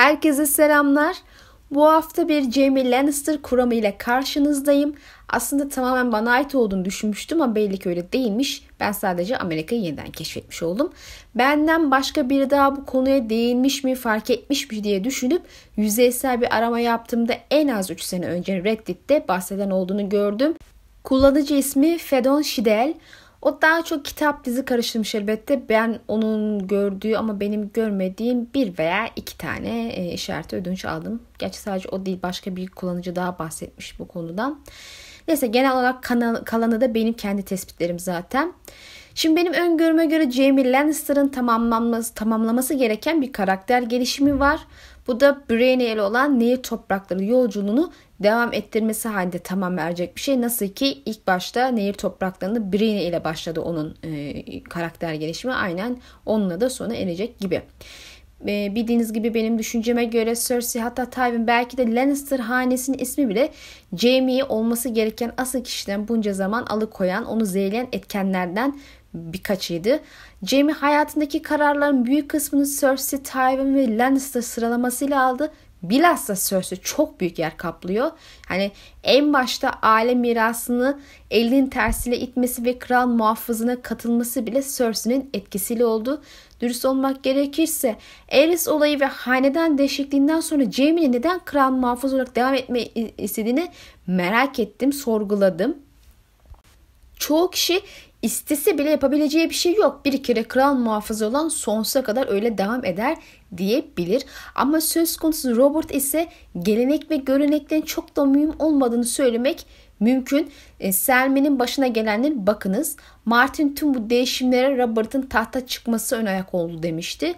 Herkese selamlar. Bu hafta bir Jamie Lannister kuramı ile karşınızdayım. Aslında tamamen bana ait olduğunu düşünmüştüm ama belli ki öyle değilmiş. Ben sadece Amerika'yı yeniden keşfetmiş oldum. Benden başka biri daha bu konuya değinmiş mi, fark etmiş mi diye düşünüp yüzeysel bir arama yaptığımda en az 3 sene önce Reddit'te bahseden olduğunu gördüm. Kullanıcı ismi Fedon Şidel. O daha çok kitap dizi karıştırmış elbette. Ben onun gördüğü ama benim görmediğim bir veya iki tane e, işareti ödünç aldım. Gerçi sadece o değil başka bir kullanıcı daha bahsetmiş bu konudan. Neyse genel olarak kanal, kalanı da benim kendi tespitlerim zaten. Şimdi benim öngörüme göre Jamie Lannister'ın tamamlanması, tamamlaması gereken bir karakter gelişimi var. Bu da Brienne ile olan Nehir Toprakları yolculuğunu devam ettirmesi halinde tamam verecek bir şey. Nasıl ki ilk başta Nehir Toprakları'nda Brienne ile başladı onun e, karakter gelişimi. Aynen onunla da sona erecek gibi. E, bildiğiniz gibi benim düşünceme göre Cersei hatta Tywin belki de Lannister hanesinin ismi bile Jaime'yi olması gereken asıl kişiden bunca zaman alıkoyan, onu zehirleyen etkenlerden birkaçıydı. Jaime hayatındaki kararların büyük kısmını Cersei, Tywin ve Lannister sıralamasıyla aldı. Bilhassa Cersei çok büyük yer kaplıyor. Hani en başta aile mirasını elinin tersiyle itmesi ve kral muhafızına katılması bile Cersei'nin etkisiyle oldu. Dürüst olmak gerekirse Aerys olayı ve hanedan değişikliğinden sonra Jaime'nin neden kral muhafız olarak devam etme istediğini merak ettim, sorguladım. Çoğu kişi istese bile yapabileceği bir şey yok. Bir kere kral muhafızı olan sonsuza kadar öyle devam eder diyebilir. Ama söz konusu Robert ise gelenek ve göreneklerin çok da mühim olmadığını söylemek mümkün. E, Selme'nin başına gelenler bakınız. Martin tüm bu değişimlere Robert'ın tahta çıkması ön ayak oldu demişti.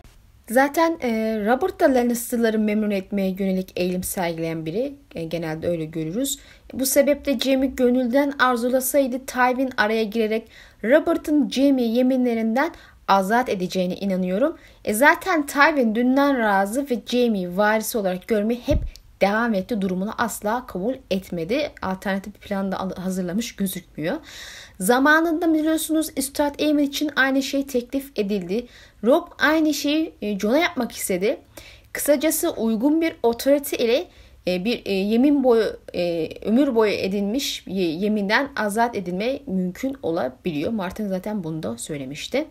Zaten e, Robert da Lannister'ları memnun etmeye yönelik eğilim sergileyen biri. E, genelde öyle görürüz. Bu sebeple Jaime gönülden arzulasaydı Tywin araya girerek Robert'ın Jaime yeminlerinden azat edeceğine inanıyorum. E zaten Tywin dünden razı ve Jaime varisi olarak görmeyi hep devam etti durumunu asla kabul etmedi. Alternatif bir plan da hazırlamış gözükmüyor. Zamanında biliyorsunuz Üstad Eamon için aynı şey teklif edildi. Rob aynı şeyi e, John'a yapmak istedi. Kısacası uygun bir otorite ile bir e, yemin boyu e, ömür boyu edilmiş yeminden azat edilme mümkün olabiliyor. Martin zaten bunu da söylemişti.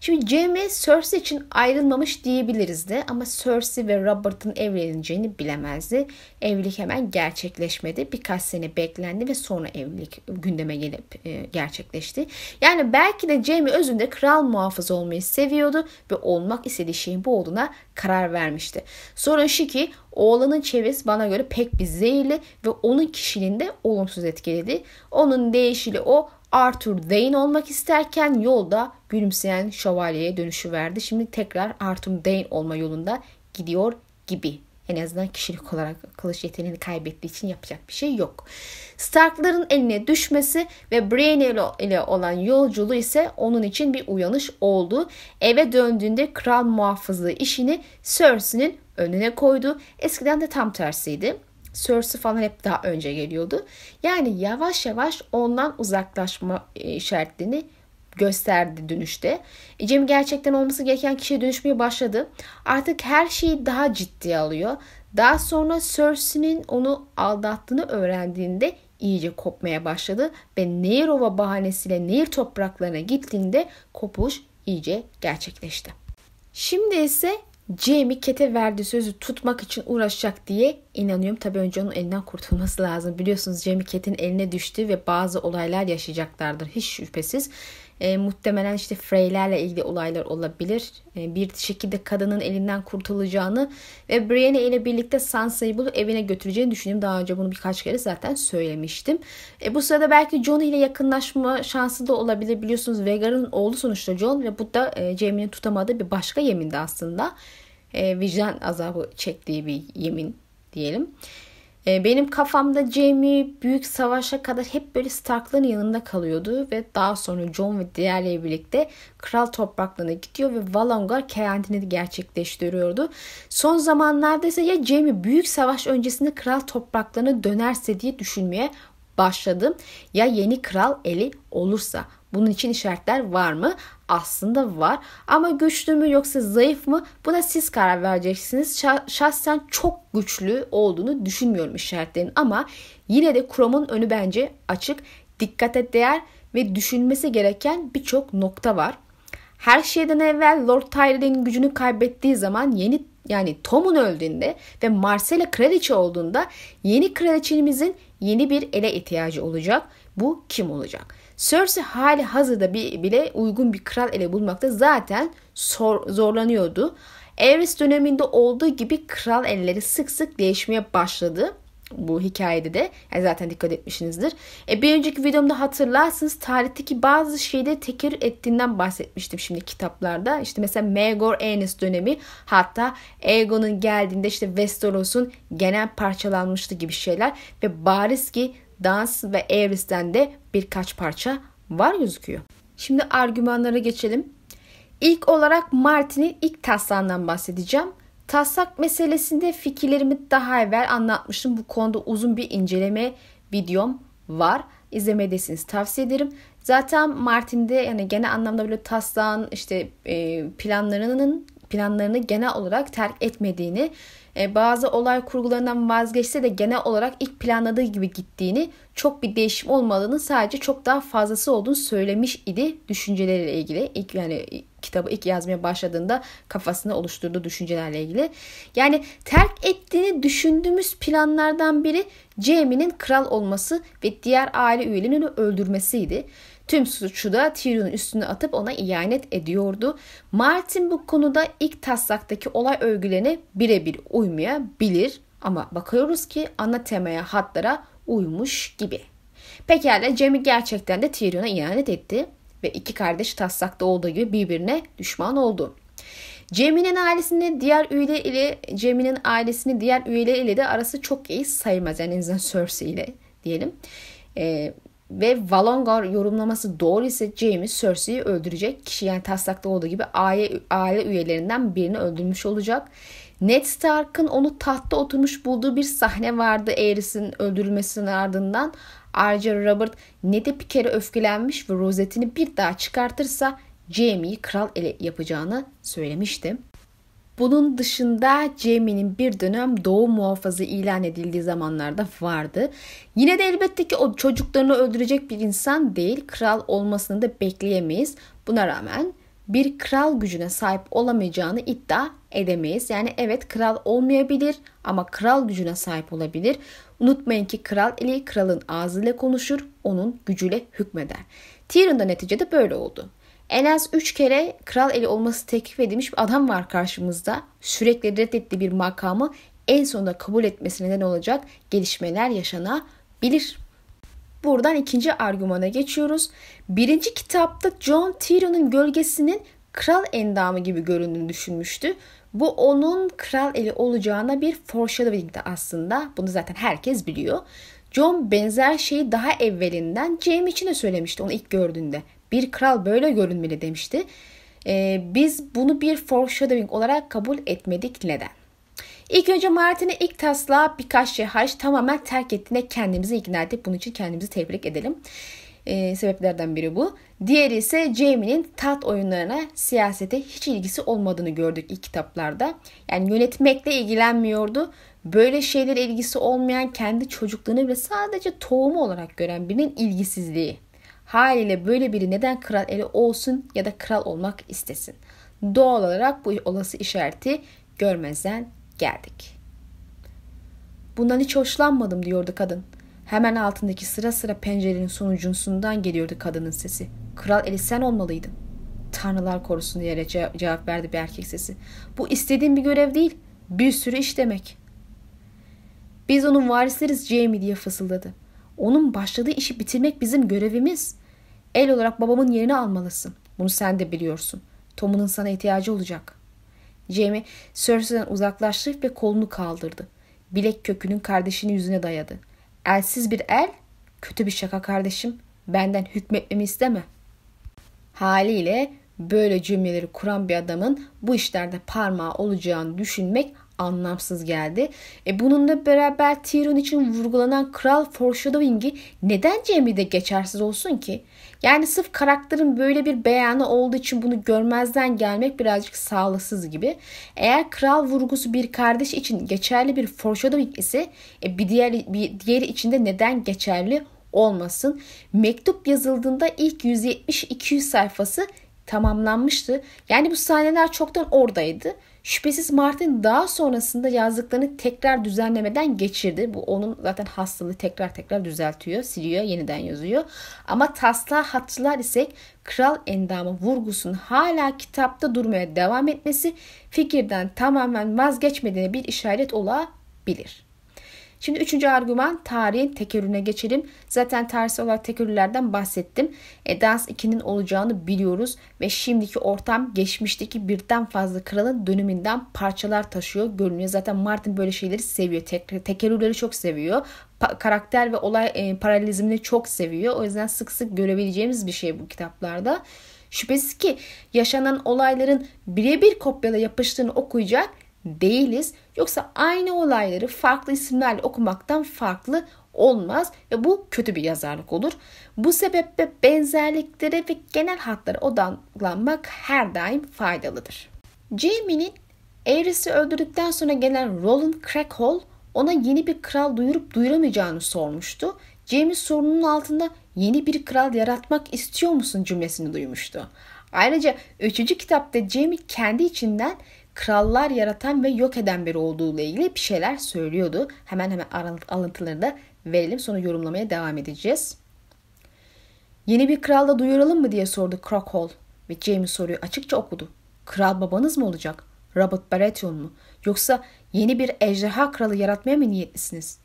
Şimdi Jaime Cersei için ayrılmamış diyebiliriz de ama Cersei ve Robert'ın evleneceğini bilemezdi. Evlilik hemen gerçekleşmedi. Birkaç sene beklendi ve sonra evlilik gündeme gelip gerçekleşti. Yani belki de Jaime özünde kral muhafız olmayı seviyordu ve olmak istediği şeyin bu olduğuna karar vermişti. Sorun şu ki oğlanın çevresi bana göre pek bir zehirli ve onun kişiliğinde olumsuz etkiledi. Onun değişili o Arthur Dane olmak isterken yolda gülümseyen şövalyeye dönüşü verdi. Şimdi tekrar Arthur Dane olma yolunda gidiyor gibi. En azından kişilik olarak kılıç yeteneğini kaybettiği için yapacak bir şey yok. Starkların eline düşmesi ve Brienne ile olan yolculuğu ise onun için bir uyanış oldu. Eve döndüğünde kral muhafızlığı işini Cersei'nin önüne koydu. Eskiden de tam tersiydi. Cersei falan hep daha önce geliyordu. Yani yavaş yavaş ondan uzaklaşma e, işaretlerini gösterdi dönüşte. E, Cem gerçekten olması gereken kişiye dönüşmeye başladı. Artık her şeyi daha ciddiye alıyor. Daha sonra Cersei'nin onu aldattığını öğrendiğinde iyice kopmaya başladı ve Nehirova bahanesiyle nehir topraklarına gittiğinde kopuş iyice gerçekleşti. Şimdi ise Jamie Cat'e verdiği sözü tutmak için uğraşacak diye inanıyorum. Tabii önce onun elinden kurtulması lazım. Biliyorsunuz Jamie Cat'in eline düştü ve bazı olaylar yaşayacaklardır hiç şüphesiz. E, muhtemelen işte Freylerle ilgili olaylar olabilir. E, bir şekilde kadının elinden kurtulacağını ve Brienne ile birlikte Sansa'yı bulup evine götüreceğini düşünüyorum. Daha önce bunu birkaç kere zaten söylemiştim. E, bu sırada belki Jon ile yakınlaşma şansı da olabilir. Biliyorsunuz Vhagar'ın oğlu sonuçta Jon ve bu da e, Jaime'nin tutamadığı bir başka yemindi aslında. E, vicdan azabı çektiği bir yemin diyelim. Ee, benim kafamda Jamie büyük savaşa kadar hep böyle Stark'ların yanında kalıyordu ve daha sonra Jon ve diğerleri birlikte kral topraklarına gidiyor ve Valonga kendini gerçekleştiriyordu. Son zamanlarda ise ya Jamie büyük savaş öncesinde kral topraklarına dönerse diye düşünmeye başladım. Ya yeni kral eli olursa Bunun için işaretler var mı? Aslında var. Ama güçlü mü yoksa zayıf mı? Buna siz karar vereceksiniz. Şahsen çok güçlü olduğunu düşünmüyorum işaretlerin ama yine de Chrome'un önü bence açık. Dikkate değer ve düşünmesi gereken birçok nokta var. Her şeyden evvel Lord Tyrell'in gücünü kaybettiği zaman yeni yani Tom'un öldüğünde ve Marcella kraliçe olduğunda yeni kraliçemizin yeni bir ele ihtiyacı olacak. Bu kim olacak? Cersei hali hazırda bile uygun bir kral ele bulmakta zaten zorlanıyordu. Aerys döneminde olduğu gibi kral elleri sık sık değişmeye başladı bu hikayede de yani zaten dikkat etmişsinizdir. E, bir önceki videomda hatırlarsınız tarihteki bazı şeyleri tekrar ettiğinden bahsetmiştim şimdi kitaplarda. İşte mesela Maegor Aenys dönemi hatta Aegon'un geldiğinde işte Westeros'un genel parçalanmıştı gibi şeyler ve bariz ki Dans ve Aerys'ten de birkaç parça var gözüküyor. Şimdi argümanlara geçelim. İlk olarak Martin'in ilk taslağından bahsedeceğim. Taslak meselesinde fikirlerimi daha evvel anlatmıştım. Bu konuda uzun bir inceleme videom var. İzlemedesiniz tavsiye ederim. Zaten Martin'de yani genel anlamda böyle taslağın işte e, planlarının planlarını genel olarak terk etmediğini, e, bazı olay kurgularından vazgeçse de genel olarak ilk planladığı gibi gittiğini, çok bir değişim olmadığını, sadece çok daha fazlası olduğunu söylemiş idi düşünceleriyle ilgili. İlk yani kitabı ilk yazmaya başladığında kafasında oluşturduğu düşüncelerle ilgili. Yani terk ettiğini düşündüğümüz planlardan biri Jaime'nin kral olması ve diğer aile üyelerini öldürmesiydi. Tüm suçu da Tyrion'un üstüne atıp ona ihanet ediyordu. Martin bu konuda ilk taslaktaki olay örgülerine birebir uymayabilir. Ama bakıyoruz ki ana temaya hatlara uymuş gibi. Pekala Jaime gerçekten de Tyrion'a ihanet etti ve iki kardeş taslakta olduğu gibi birbirine düşman oldu. Cemil'in ailesinin diğer üyeleri ile Cemil'in ailesinin diğer üyeleri ile de arası çok iyi sayılmaz. Yani en azından Cersei ile diyelim. Ee, ve Valongar yorumlaması doğru ise Jaime Cersei'yi öldürecek kişi yani taslakta olduğu gibi aile, aile üyelerinden birini öldürmüş olacak. Ned Stark'ın onu tahtta oturmuş bulduğu bir sahne vardı Aerys'in öldürülmesinin ardından. Ayrıca Robert Ned'e bir kere öfkelenmiş ve rozetini bir daha çıkartırsa Jaime'yi kral ele yapacağını söylemişti. Bunun dışında Jamie'nin bir dönem doğu muhafazı ilan edildiği zamanlarda vardı. Yine de elbette ki o çocuklarını öldürecek bir insan değil. Kral olmasını da bekleyemeyiz. Buna rağmen bir kral gücüne sahip olamayacağını iddia edemeyiz. Yani evet kral olmayabilir ama kral gücüne sahip olabilir. Unutmayın ki kral eli kralın ağzıyla konuşur, onun gücüyle hükmeder. Tyrion da neticede böyle oldu. En az 3 kere kral eli olması teklif edilmiş bir adam var karşımızda. Sürekli reddettiği bir makamı en sonunda kabul etmesine neden olacak gelişmeler yaşanabilir. Buradan ikinci argümana geçiyoruz. Birinci kitapta John Tyrion'un gölgesinin kral endamı gibi göründüğünü düşünmüştü. Bu onun kral eli olacağına bir foreshadowing'di aslında. Bunu zaten herkes biliyor. John benzer şeyi daha evvelinden Jaime için de söylemişti onu ilk gördüğünde. Bir kral böyle görünmeli demişti. Ee, biz bunu bir foreshadowing olarak kabul etmedik. Neden? İlk önce Martin'e ilk taslağı birkaç şey hariç tamamen terk ettiğine kendimizi ikna ettik. Bunun için kendimizi tebrik edelim. Ee, sebeplerden biri bu. Diğeri ise Jamie'nin tat oyunlarına, siyasete hiç ilgisi olmadığını gördük ilk kitaplarda. Yani yönetmekle ilgilenmiyordu. Böyle şeylere ilgisi olmayan kendi çocukluğunu bile sadece tohumu olarak gören birinin ilgisizliği. Haliyle böyle biri neden kral eli olsun ya da kral olmak istesin? Doğal olarak bu olası işareti görmezden geldik. Bundan hiç hoşlanmadım diyordu kadın. Hemen altındaki sıra sıra pencerenin sonuncusundan geliyordu kadının sesi. Kral eli sen olmalıydın. Tanrılar korusun diyerek cevap verdi bir erkek sesi. Bu istediğim bir görev değil. Bir sürü iş demek. Biz onun varisleriz Jamie diye fısıldadı. Onun başladığı işi bitirmek bizim görevimiz. El olarak babamın yerini almalısın. Bunu sen de biliyorsun. Tom'un sana ihtiyacı olacak. Jamie Cersei'den uzaklaştı ve kolunu kaldırdı. Bilek kökünün kardeşinin yüzüne dayadı. Elsiz bir el, kötü bir şaka kardeşim. Benden hükmetmemi isteme. Haliyle böyle cümleleri kuran bir adamın bu işlerde parmağı olacağını düşünmek anlamsız geldi. E bununla beraber Tyrion için vurgulanan kral foreshadowing'i neden Jamie'de geçersiz olsun ki? Yani sırf karakterin böyle bir beyanı olduğu için bunu görmezden gelmek birazcık sağlıksız gibi. Eğer kral vurgusu bir kardeş için geçerli bir foreshadowing ise e bir diğer bir diğeri için de neden geçerli olmasın? Mektup yazıldığında ilk 170-200 sayfası tamamlanmıştı. Yani bu sahneler çoktan oradaydı. Şüphesiz Martin daha sonrasında yazdıklarını tekrar düzenlemeden geçirdi. Bu onun zaten hastalığı tekrar tekrar düzeltiyor, siliyor, yeniden yazıyor. Ama taslağı hatırlar isek kral endamı vurgusunun hala kitapta durmaya devam etmesi fikirden tamamen vazgeçmediğine bir işaret olabilir. Şimdi üçüncü argüman tarihin tekerrürüne geçelim. Zaten tarihsel olarak tekerrürlerden bahsettim. E, Dans 2'nin olacağını biliyoruz ve şimdiki ortam geçmişteki birden fazla kralın döneminden parçalar taşıyor görünüyor. Zaten Martin böyle şeyleri seviyor. Tek, tekerrürleri çok seviyor. Pa- karakter ve olay e, paralelizmini çok seviyor. O yüzden sık sık görebileceğimiz bir şey bu kitaplarda. Şüphesiz ki yaşanan olayların birebir kopyala yapıştığını okuyacak değiliz. Yoksa aynı olayları farklı isimlerle okumaktan farklı olmaz ve bu kötü bir yazarlık olur. Bu sebeple benzerliklere ve genel hatlara odaklanmak her daim faydalıdır. Jamie'nin Aerys'i öldürdükten sonra gelen Roland Crackhall ona yeni bir kral duyurup duyuramayacağını sormuştu. Jamie sorunun altında yeni bir kral yaratmak istiyor musun cümlesini duymuştu. Ayrıca 3. kitapta Jamie kendi içinden krallar yaratan ve yok eden biri olduğu ile ilgili bir şeyler söylüyordu. Hemen hemen alıntıları da verelim sonra yorumlamaya devam edeceğiz. Yeni bir kral da duyuralım mı diye sordu Crockhall ve James soruyu açıkça okudu. Kral babanız mı olacak? Robert Baratheon mu? Yoksa yeni bir ejderha kralı yaratmaya mı niyetlisiniz?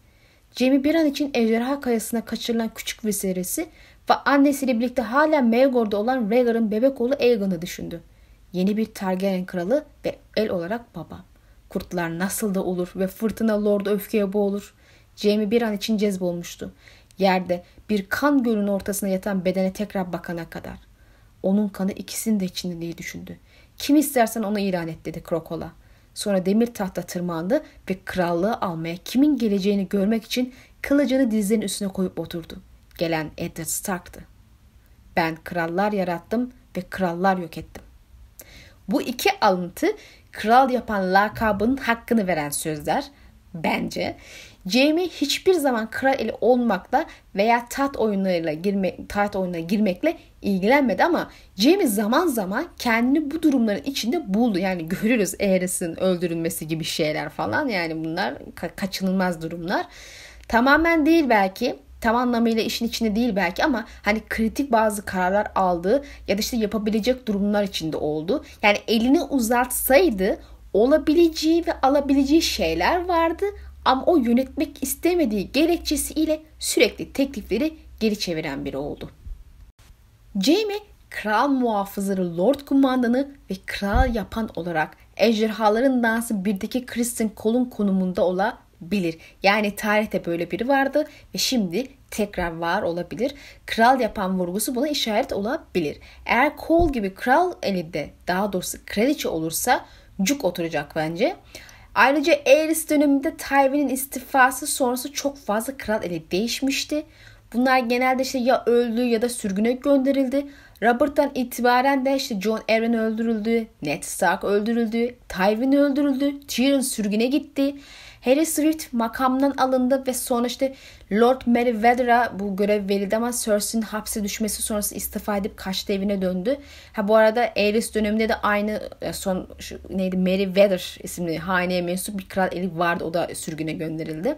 Jamie bir an için ejderha kayasına kaçırılan küçük vesilesi ve annesiyle birlikte hala Melgor'da olan Rhaegar'ın bebek oğlu Aegon'u düşündü. Yeni bir Targaryen kralı ve el olarak babam. Kurtlar nasıl da olur ve fırtına lordu öfkeye boğulur. Jamie bir an için cezbolmuştu. Yerde bir kan gölünün ortasına yatan bedene tekrar bakana kadar. Onun kanı ikisinin de içinde diye düşündü. Kim istersen onu ilan et dedi Krokola. Sonra demir tahta tırmandı ve krallığı almaya kimin geleceğini görmek için kılıcını dizlerinin üstüne koyup oturdu. Gelen Eddard Stark'tı. Ben krallar yarattım ve krallar yok ettim. Bu iki alıntı kral yapan lakabının hakkını veren sözler bence. Jamie hiçbir zaman kral eli olmakla veya taht oyunlarıyla girmek, taht oyununa girmekle ilgilenmedi ama Jamie zaman zaman kendini bu durumların içinde buldu. Yani görürüz Aerys'in öldürülmesi gibi şeyler falan. Yani bunlar ka- kaçınılmaz durumlar. Tamamen değil belki tam anlamıyla işin içinde değil belki ama hani kritik bazı kararlar aldığı ya da işte yapabilecek durumlar içinde oldu. Yani elini uzatsaydı olabileceği ve alabileceği şeyler vardı ama o yönetmek istemediği gerekçesiyle sürekli teklifleri geri çeviren biri oldu. Jamie kral muhafızları Lord Kumandanı ve kral yapan olarak ejderhaların dansı birdeki Kristen Cole'un konumunda olan bilir. Yani tarihte böyle biri vardı ve şimdi tekrar var olabilir. Kral yapan vurgusu buna işaret olabilir. Eğer Cole gibi kral elinde daha doğrusu kraliçe olursa cuk oturacak bence. Ayrıca Aerys döneminde Tywin'in istifası sonrası çok fazla kral eli değişmişti. Bunlar genelde işte ya öldü ya da sürgüne gönderildi. Robert'tan itibaren de işte John Arryn öldürüldü, Ned Stark öldürüldü, Tywin öldürüldü, Tyrion sürgüne gitti. Harry Swift makamdan alındı ve sonra işte Lord Meriwether'a bu görev verildi ama Cersei'nin hapse düşmesi sonrası istifa edip kaçtı evine döndü. Ha bu arada Aerys döneminde de aynı e, son şu, neydi Meriwether isimli haneye mensup bir kral eli vardı. O da sürgüne gönderildi.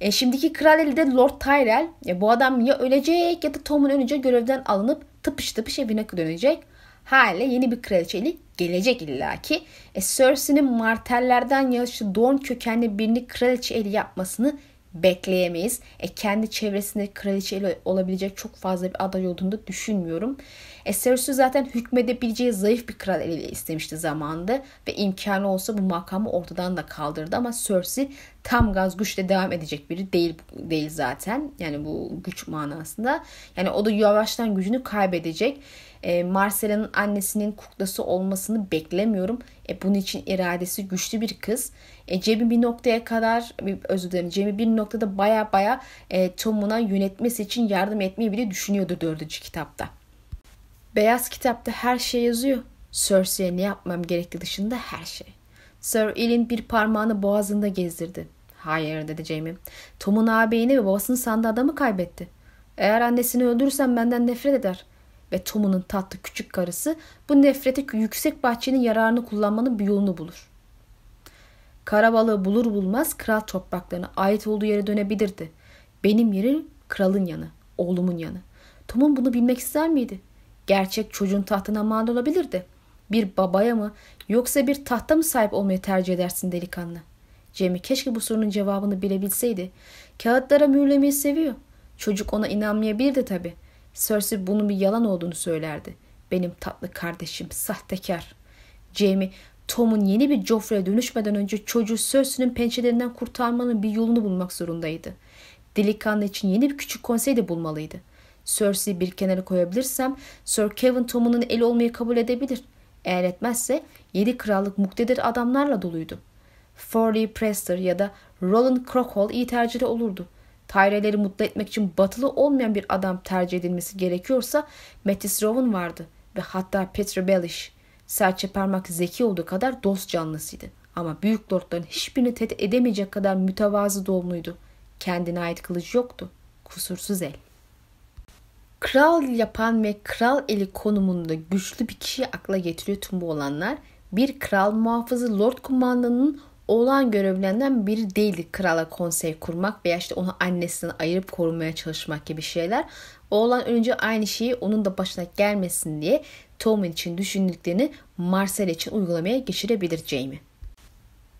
E, şimdiki kral eli de Lord Tyrell. E, bu adam ya ölecek ya da Tom'un önce görevden alınıp tıpış tıpış evine dönecek. Hale yeni bir kraliçeli gelecek illaki. E, Cersei'nin martellerden yaşlı Dorn kökenli birini kraliçe eli yapmasını bekleyemeyiz. E, kendi çevresinde kraliçe eli olabilecek çok fazla bir aday olduğunu da düşünmüyorum. E Cersei zaten hükmedebileceği zayıf bir kral eliyle istemişti zamanında ve imkanı olsa bu makamı ortadan da kaldırdı ama Cersei tam gaz güçle devam edecek biri değil değil zaten. Yani bu güç manasında. Yani o da yavaştan gücünü kaybedecek. E, Marcela'nın annesinin kuklası olmasını beklemiyorum. E, bunun için iradesi güçlü bir kız. E, Cem'i bir noktaya kadar, özür dilerim Cem'i bir noktada baya baya e, Tom'una yönetmesi için yardım etmeyi bile düşünüyordu dördüncü kitapta. Beyaz kitapta her şey yazıyor. Cersei'ye ne yapmam gerektiği dışında her şey. Sir Elin bir parmağını boğazında gezdirdi. Hayır dedi Jamie. Tom'un ağabeyini ve babasını sandığı adamı kaybetti. Eğer annesini öldürürsem benden nefret eder. Ve Tom'un tatlı küçük karısı bu nefreti yüksek bahçenin yararını kullanmanın bir yolunu bulur. Karabalığı bulur bulmaz kral topraklarına ait olduğu yere dönebilirdi. Benim yerim kralın yanı, oğlumun yanı. Tom'un bunu bilmek ister miydi? Gerçek çocuğun tahtına mal olabilirdi. Bir babaya mı yoksa bir tahta mı sahip olmayı tercih edersin delikanlı? Cem'i keşke bu sorunun cevabını bilebilseydi. Kağıtlara mühürlemeyi seviyor. Çocuk ona inanmayabilirdi tabi. Cersei bunun bir yalan olduğunu söylerdi. Benim tatlı kardeşim sahtekar. Jamie Tom'un yeni bir Joffrey'e dönüşmeden önce çocuğu Cersei'nin pençelerinden kurtarmanın bir yolunu bulmak zorundaydı. Delikanlı için yeni bir küçük konsey de bulmalıydı. Cersei'yi bir kenara koyabilirsem Sir Kevin Tom'un eli olmayı kabul edebilir. Eğer etmezse yedi krallık muktedir adamlarla doluydu. Forley Prester ya da Roland Crockhall iyi tercihleri olurdu. Tyreleri mutlu etmek için batılı olmayan bir adam tercih edilmesi gerekiyorsa Mattis Rowan vardı ve hatta Peter Bellish. Serçe parmak zeki olduğu kadar dost canlısıydı. Ama büyük lordların hiçbirini tehdit edemeyecek kadar mütevazı doğumluydu. Kendine ait kılıç yoktu. Kusursuz el. Kral yapan ve kral eli konumunda güçlü bir kişiyi akla getiriyor tüm bu olanlar. Bir kral muhafızı lord kumandanının Oğlan görevlerinden biri değildi krala konsey kurmak veya işte onu annesinden ayırıp korumaya çalışmak gibi şeyler. Oğlan önce aynı şeyi onun da başına gelmesin diye Tommen için düşündüklerini Marcel için uygulamaya geçirebilir Jamie.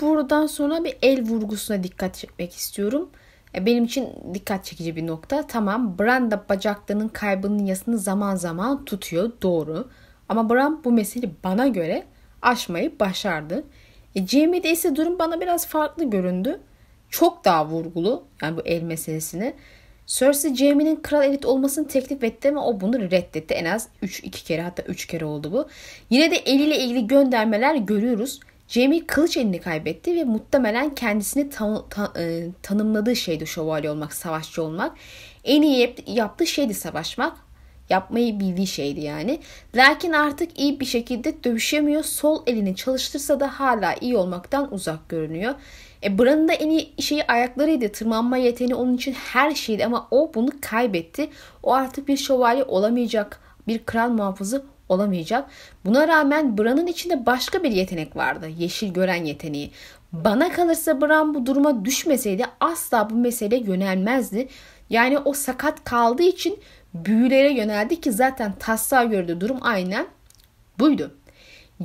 Buradan sonra bir el vurgusuna dikkat çekmek istiyorum. E, benim için dikkat çekici bir nokta. Tamam Bran da bacaklarının kaybının yasını zaman zaman tutuyor doğru. Ama Bran bu meseleyi bana göre aşmayı başardı. E, Jamie'de ise durum bana biraz farklı göründü. Çok daha vurgulu yani bu el meselesini. Cersei Jaime'nin kral elit olmasını teklif etti ama o bunu reddetti. En az 3 2 kere hatta 3 kere oldu bu. Yine de eliyle ilgili göndermeler görüyoruz. Jaime kılıç elini kaybetti ve muhtemelen kendisini tan- tan- e, tanımladığı şeydi şövalye olmak, savaşçı olmak. En iyi yaptığı şeydi savaşmak yapmayı bildiği şeydi yani. Lakin artık iyi bir şekilde dövüşemiyor. Sol elini çalıştırsa da hala iyi olmaktan uzak görünüyor. E Bran'ın da en iyi şeyi ayaklarıydı. Tırmanma yeteneği onun için her şeydi ama o bunu kaybetti. O artık bir şövalye olamayacak. Bir kral muhafızı olamayacak. Buna rağmen Bran'ın içinde başka bir yetenek vardı. Yeşil gören yeteneği. Bana kalırsa Bran bu duruma düşmeseydi asla bu meseleye yönelmezdi. Yani o sakat kaldığı için büyülere yöneldi ki zaten taslağı gördüğü durum aynen buydu.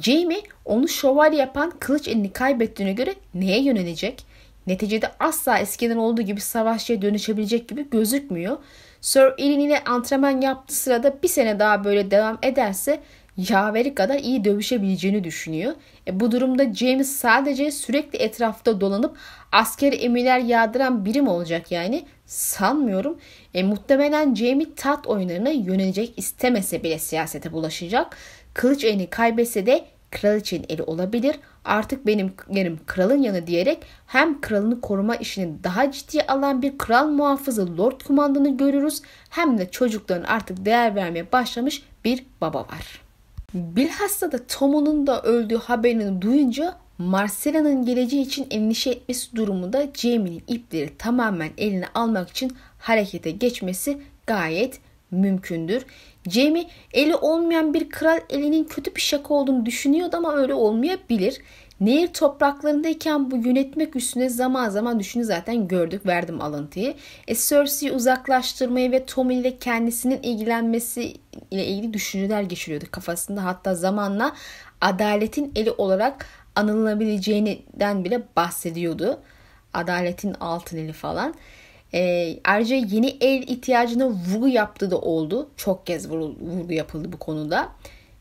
Jamie onu şövalye yapan kılıç elini kaybettiğine göre neye yönelecek? Neticede asla eskiden olduğu gibi savaşçıya dönüşebilecek gibi gözükmüyor. Sir Ian ile antrenman yaptığı sırada bir sene daha böyle devam ederse yaveri kadar iyi dövüşebileceğini düşünüyor. E, bu durumda James sadece sürekli etrafta dolanıp askeri emirler yağdıran birim olacak yani sanmıyorum. E, muhtemelen Jamie tat oyunlarına yönelecek istemese bile siyasete bulaşacak. Kılıç elini kaybetse de kraliçenin eli olabilir. Artık benim yerim kralın yanı diyerek hem kralını koruma işini daha ciddiye alan bir kral muhafızı Lord Kumandanı görürüz hem de çocukların artık değer vermeye başlamış bir baba var. Bilhassa da Tom'un da öldüğü haberini duyunca Marcella'nın geleceği için endişe etmesi durumunda Jamie'nin ipleri tamamen eline almak için harekete geçmesi gayet mümkündür. Jamie eli olmayan bir kral elinin kötü bir şaka olduğunu düşünüyordu ama öyle olmayabilir. Nehir topraklarındayken bu yönetmek üstüne zaman zaman düşünü zaten gördük verdim alıntıyı. E, Cersei'yi uzaklaştırmayı ve Tommy ile kendisinin ilgilenmesi ile ilgili düşünceler geçiriyordu kafasında. Hatta zamanla adaletin eli olarak anılabileceğinden bile bahsediyordu. Adaletin altın eli falan. E, ayrıca yeni el ihtiyacına vurgu yaptığı da oldu. Çok kez vurgu yapıldı bu konuda.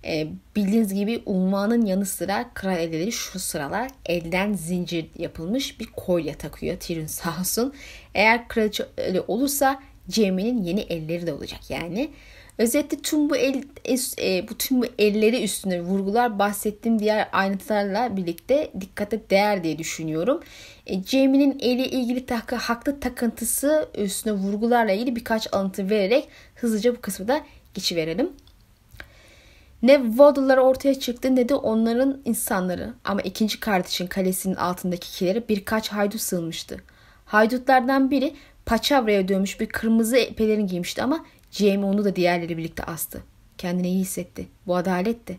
E, bildiğiniz gibi unvanın yanı sıra kral elleri şu sıralar elden zincir yapılmış bir kolye takıyor Tyrion sağ olsun. Eğer kraliçe olursa Jaime'nin yeni elleri de olacak yani. Özetle tüm bu el e, bu tüm bu elleri üstüne vurgular bahsettiğim diğer ayrıntılarla birlikte dikkate değer diye düşünüyorum. E, Jamie'nin eli ilgili takı, haklı takıntısı üstüne vurgularla ilgili birkaç alıntı vererek hızlıca bu kısmı da geçiverelim. Ne Waddle'lar ortaya çıktı ne de onların insanları ama ikinci kardeşin kalesinin altındaki kilere birkaç haydut sığınmıştı. Haydutlardan biri paçavraya dönmüş bir kırmızı pelerin giymişti ama Jamie onu da diğerleri birlikte astı. Kendini iyi hissetti. Bu adaletti.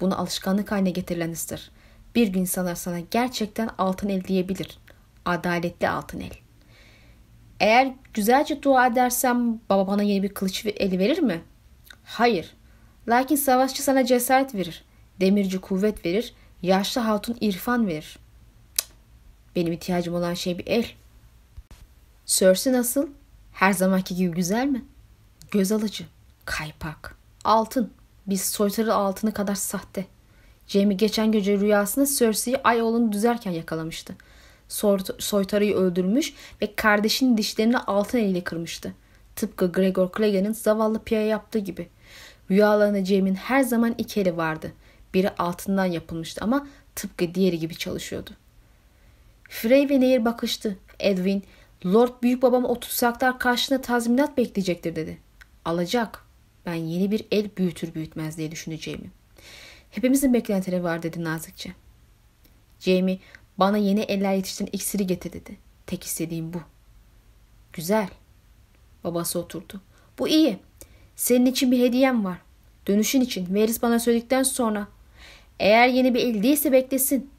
Bunu alışkanlık haline getirilen ıstır. Bir gün insanlar sana gerçekten altın el diyebilir. Adaletli altın el. Eğer güzelce dua edersem baba bana yeni bir kılıç eli verir mi? Hayır. Lakin savaşçı sana cesaret verir. Demirci kuvvet verir. Yaşlı hatun irfan verir. Benim ihtiyacım olan şey bir el. Cersei nasıl? Her zamanki gibi güzel mi? Göz alıcı, kaypak, altın. Biz soytarı altını kadar sahte. Jamie geçen gece rüyasında Cersei'yi ay oğlunu düzerken yakalamıştı. Soytarıyı öldürmüş ve kardeşinin dişlerini altın eliyle kırmıştı. Tıpkı Gregor Clegane'ın zavallı Pia'ya yaptığı gibi. Rüyalarında Jamie'nin her zaman iki eli vardı. Biri altından yapılmıştı ama tıpkı diğeri gibi çalışıyordu. Frey ve Nehir bakıştı. Edwin, Lord büyük babam o tutsaklar karşısında tazminat bekleyecektir dedi. Alacak. Ben yeni bir el büyütür büyütmez diye düşüneceğimi. Hepimizin beklentileri var dedi nazikçe. Jamie bana yeni eller yetiştiren iksiri getir dedi. Tek istediğim bu. Güzel. Babası oturdu. Bu iyi. Senin için bir hediyem var. Dönüşün için. Veris bana söyledikten sonra. Eğer yeni bir el değilse beklesin.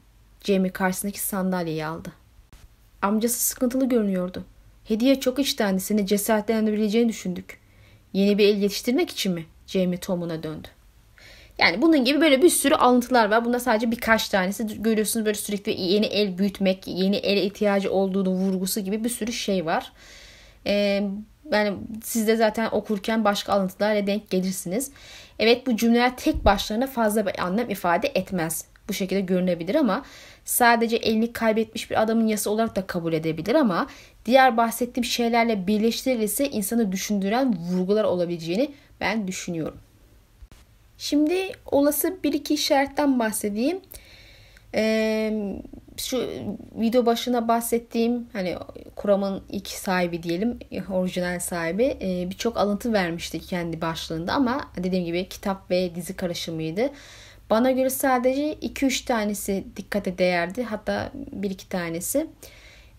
Jamie karşısındaki sandalyeyi aldı. Amcası sıkıntılı görünüyordu. Hediye çok iştendi seni cesaretlendirebileceğini düşündük. Yeni bir el yetiştirmek için mi? Jamie Tom'una döndü. Yani bunun gibi böyle bir sürü alıntılar var. Bunda sadece birkaç tanesi görüyorsunuz böyle sürekli yeni el büyütmek, yeni el ihtiyacı olduğunu vurgusu gibi bir sürü şey var. Ee, yani siz de zaten okurken başka alıntılarla denk gelirsiniz. Evet bu cümleler tek başlarına fazla bir anlam ifade etmez. Bu şekilde görünebilir ama sadece elini kaybetmiş bir adamın yası olarak da kabul edebilir ama diğer bahsettiğim şeylerle birleştirilirse insanı düşündüren vurgular olabileceğini ben düşünüyorum. Şimdi olası bir iki işaretten bahsedeyim. Ee, şu video başına bahsettiğim hani kuramın ilk sahibi diyelim orijinal sahibi e, birçok alıntı vermişti kendi başlığında ama dediğim gibi kitap ve dizi karışımıydı. Bana göre sadece 2-3 tanesi dikkate değerdi. Hatta 1-2 tanesi.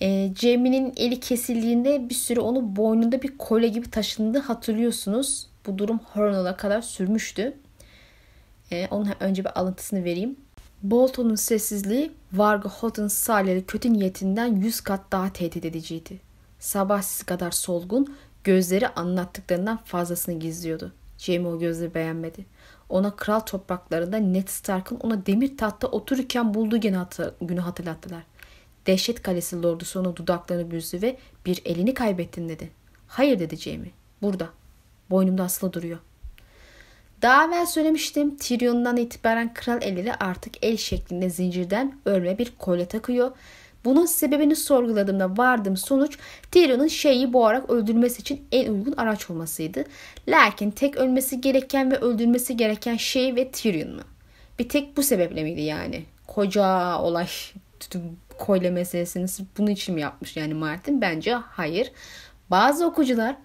E, Jamie'nin eli kesildiğinde bir süre onu boynunda bir kolye gibi taşındı hatırlıyorsunuz. Bu durum Hornell'a kadar sürmüştü. E, onun önce bir alıntısını vereyim. Bolton'un sessizliği Varga Houghton Salih'li kötü niyetinden yüz kat daha tehdit ediciydi. Sabahsiz kadar solgun, gözleri anlattıklarından fazlasını gizliyordu. Jamie o gözleri beğenmedi. Ona kral topraklarında Ned Stark'ın ona demir tahtta otururken bulduğu günü, hatır, günü hatırlattılar. Dehşet kalesi lordusu ona dudaklarını büzdü ve bir elini kaybettin dedi. Hayır dedi Jamie. Burada. Boynumda asılı duruyor. Daha evvel söylemiştim Tyrion'dan itibaren kral elleri artık el şeklinde zincirden örme bir kolye takıyor. Bunun sebebini sorguladığımda vardığım sonuç Tyrion'un şeyi boğarak öldürmesi için en uygun araç olmasıydı. Lakin tek ölmesi gereken ve öldürmesi gereken şey ve Tyrion mu? Bir tek bu sebeple miydi yani? Koca olay kolye meselesini bunun için mi yapmış yani Martin? Bence hayır. Bazı okucular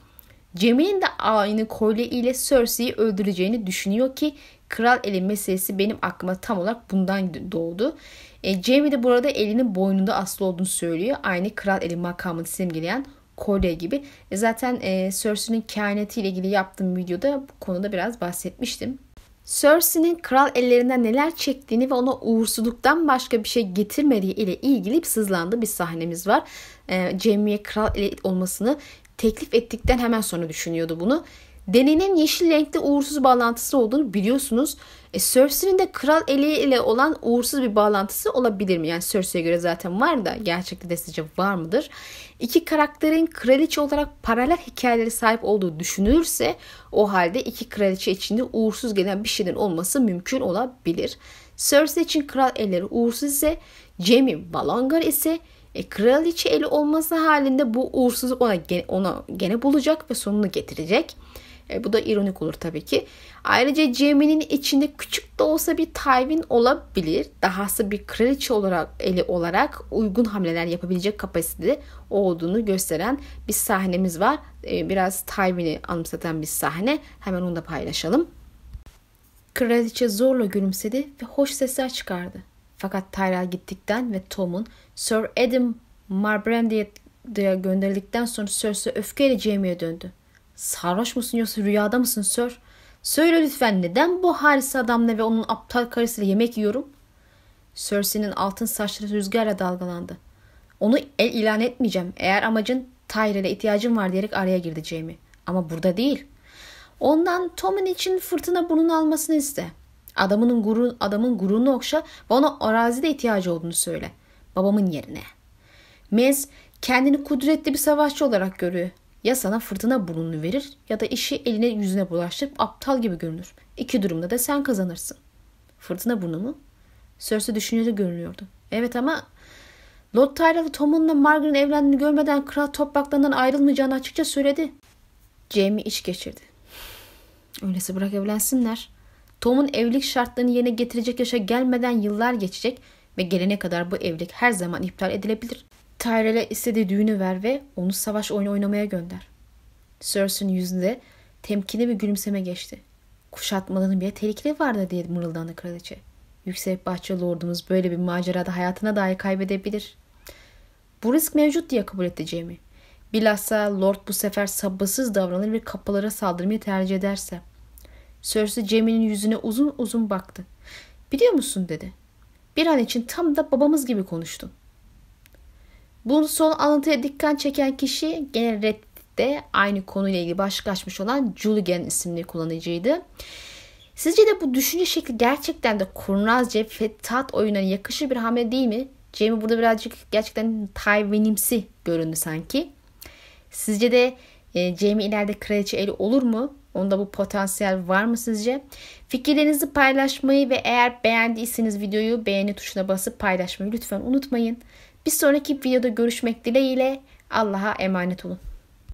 Cemil'in de aynı kolye ile Cersei'yi öldüreceğini düşünüyor ki kral eli meselesi benim aklıma tam olarak bundan doğdu. E, Jamie de burada elinin boynunda aslı olduğunu söylüyor. Aynı kral eli makamını simgeleyen kolye gibi. E, zaten e, Cersei'nin kehaneti ile ilgili yaptığım videoda bu konuda biraz bahsetmiştim. Cersei'nin kral ellerinden neler çektiğini ve ona uğursuzluktan başka bir şey getirmediği ile ilgili bir sızlandığı bir sahnemiz var. E, Jaime'ye kral eli olmasını teklif ettikten hemen sonra düşünüyordu bunu. Deni'nin yeşil renkte uğursuz bağlantısı olduğunu biliyorsunuz. E, Cersei'nin de kral eli ile olan uğursuz bir bağlantısı olabilir mi? Yani Cersei'ye göre zaten var da gerçekte de sizce var mıdır? İki karakterin kraliçe olarak paralel hikayeleri sahip olduğu düşünülürse o halde iki kraliçe içinde uğursuz gelen bir şeyden olması mümkün olabilir. Cersei için kral elleri uğursuz ise Jaime Balongar ise e, kraliçe eli olması halinde bu uğursuzluk ona ona gene bulacak ve sonunu getirecek. E, bu da ironik olur tabii ki. Ayrıca Jamie'nin içinde küçük de olsa bir Tywin olabilir. Dahası bir kraliçe olarak eli olarak uygun hamleler yapabilecek kapasitede olduğunu gösteren bir sahnemiz var. E, biraz Tywin'i anımsatan bir sahne. Hemen onu da paylaşalım. Kraliçe zorla gülümsedi ve hoş sesler çıkardı. Fakat Tyrell gittikten ve Tom'un Sir Adam Marbrandy'ye gönderildikten sonra Cersei öfkeyle Jaime'ye döndü. Sarhoş musun yoksa rüyada mısın Sir? Söyle lütfen neden bu halis adamla ve onun aptal karısıyla yemek yiyorum? Cersei'nin altın saçları rüzgarla dalgalandı. Onu el ilan etmeyeceğim. Eğer amacın Tyrell'e ihtiyacım var diyerek araya girdi Jaime. Ama burada değil. Ondan Tom'un için fırtına burnunu almasını iste. Adamın, gurur, adamın gururunu okşa ve ona arazide ihtiyacı olduğunu söyle. Babamın yerine. Mez kendini kudretli bir savaşçı olarak görüyor. Ya sana fırtına burnunu verir ya da işi eline yüzüne bulaştırıp aptal gibi görünür. İki durumda da sen kazanırsın. Fırtına burnu mu? Cersei düşünceli görünüyordu. Evet ama Lord Tyrell Tom'unla Margaret'ın evlendiğini görmeden kral topraklarından ayrılmayacağını açıkça söyledi. Jamie iç geçirdi. Öyleyse bırak evlensinler. Tom'un evlilik şartlarını yerine getirecek yaşa gelmeden yıllar geçecek ve gelene kadar bu evlilik her zaman iptal edilebilir. Tyrell'e istediği düğünü ver ve onu savaş oyunu oynamaya gönder. Cersei'nin yüzünde temkinli bir gülümseme geçti. Kuşatmaların bir tehlikeli vardı diye mırıldandı kraliçe. Yüksek bahçe lordumuz böyle bir macerada hayatına dahi kaybedebilir. Bu risk mevcut diye kabul etti Jamie. Bilhassa Lord bu sefer sabırsız davranır ve kapılara saldırmayı tercih ederse. Cersei Jamie'nin yüzüne uzun uzun baktı. Biliyor musun dedi. Bir an için tam da babamız gibi konuştun. Bu son alıntıya dikkat çeken kişi gene Reddit'te aynı konuyla ilgili başlık açmış olan Julian isimli kullanıcıydı. Sizce de bu düşünce şekli gerçekten de kurnazca ve tat oyununa yakışır bir hamle değil mi? Jamie burada birazcık gerçekten Tywin'imsi göründü sanki. Sizce de e, Jamie ileride kraliçe eli olur mu? Onda bu potansiyel var mı sizce? Fikirlerinizi paylaşmayı ve eğer beğendiyseniz videoyu beğeni tuşuna basıp paylaşmayı lütfen unutmayın. Bir sonraki videoda görüşmek dileğiyle Allah'a emanet olun.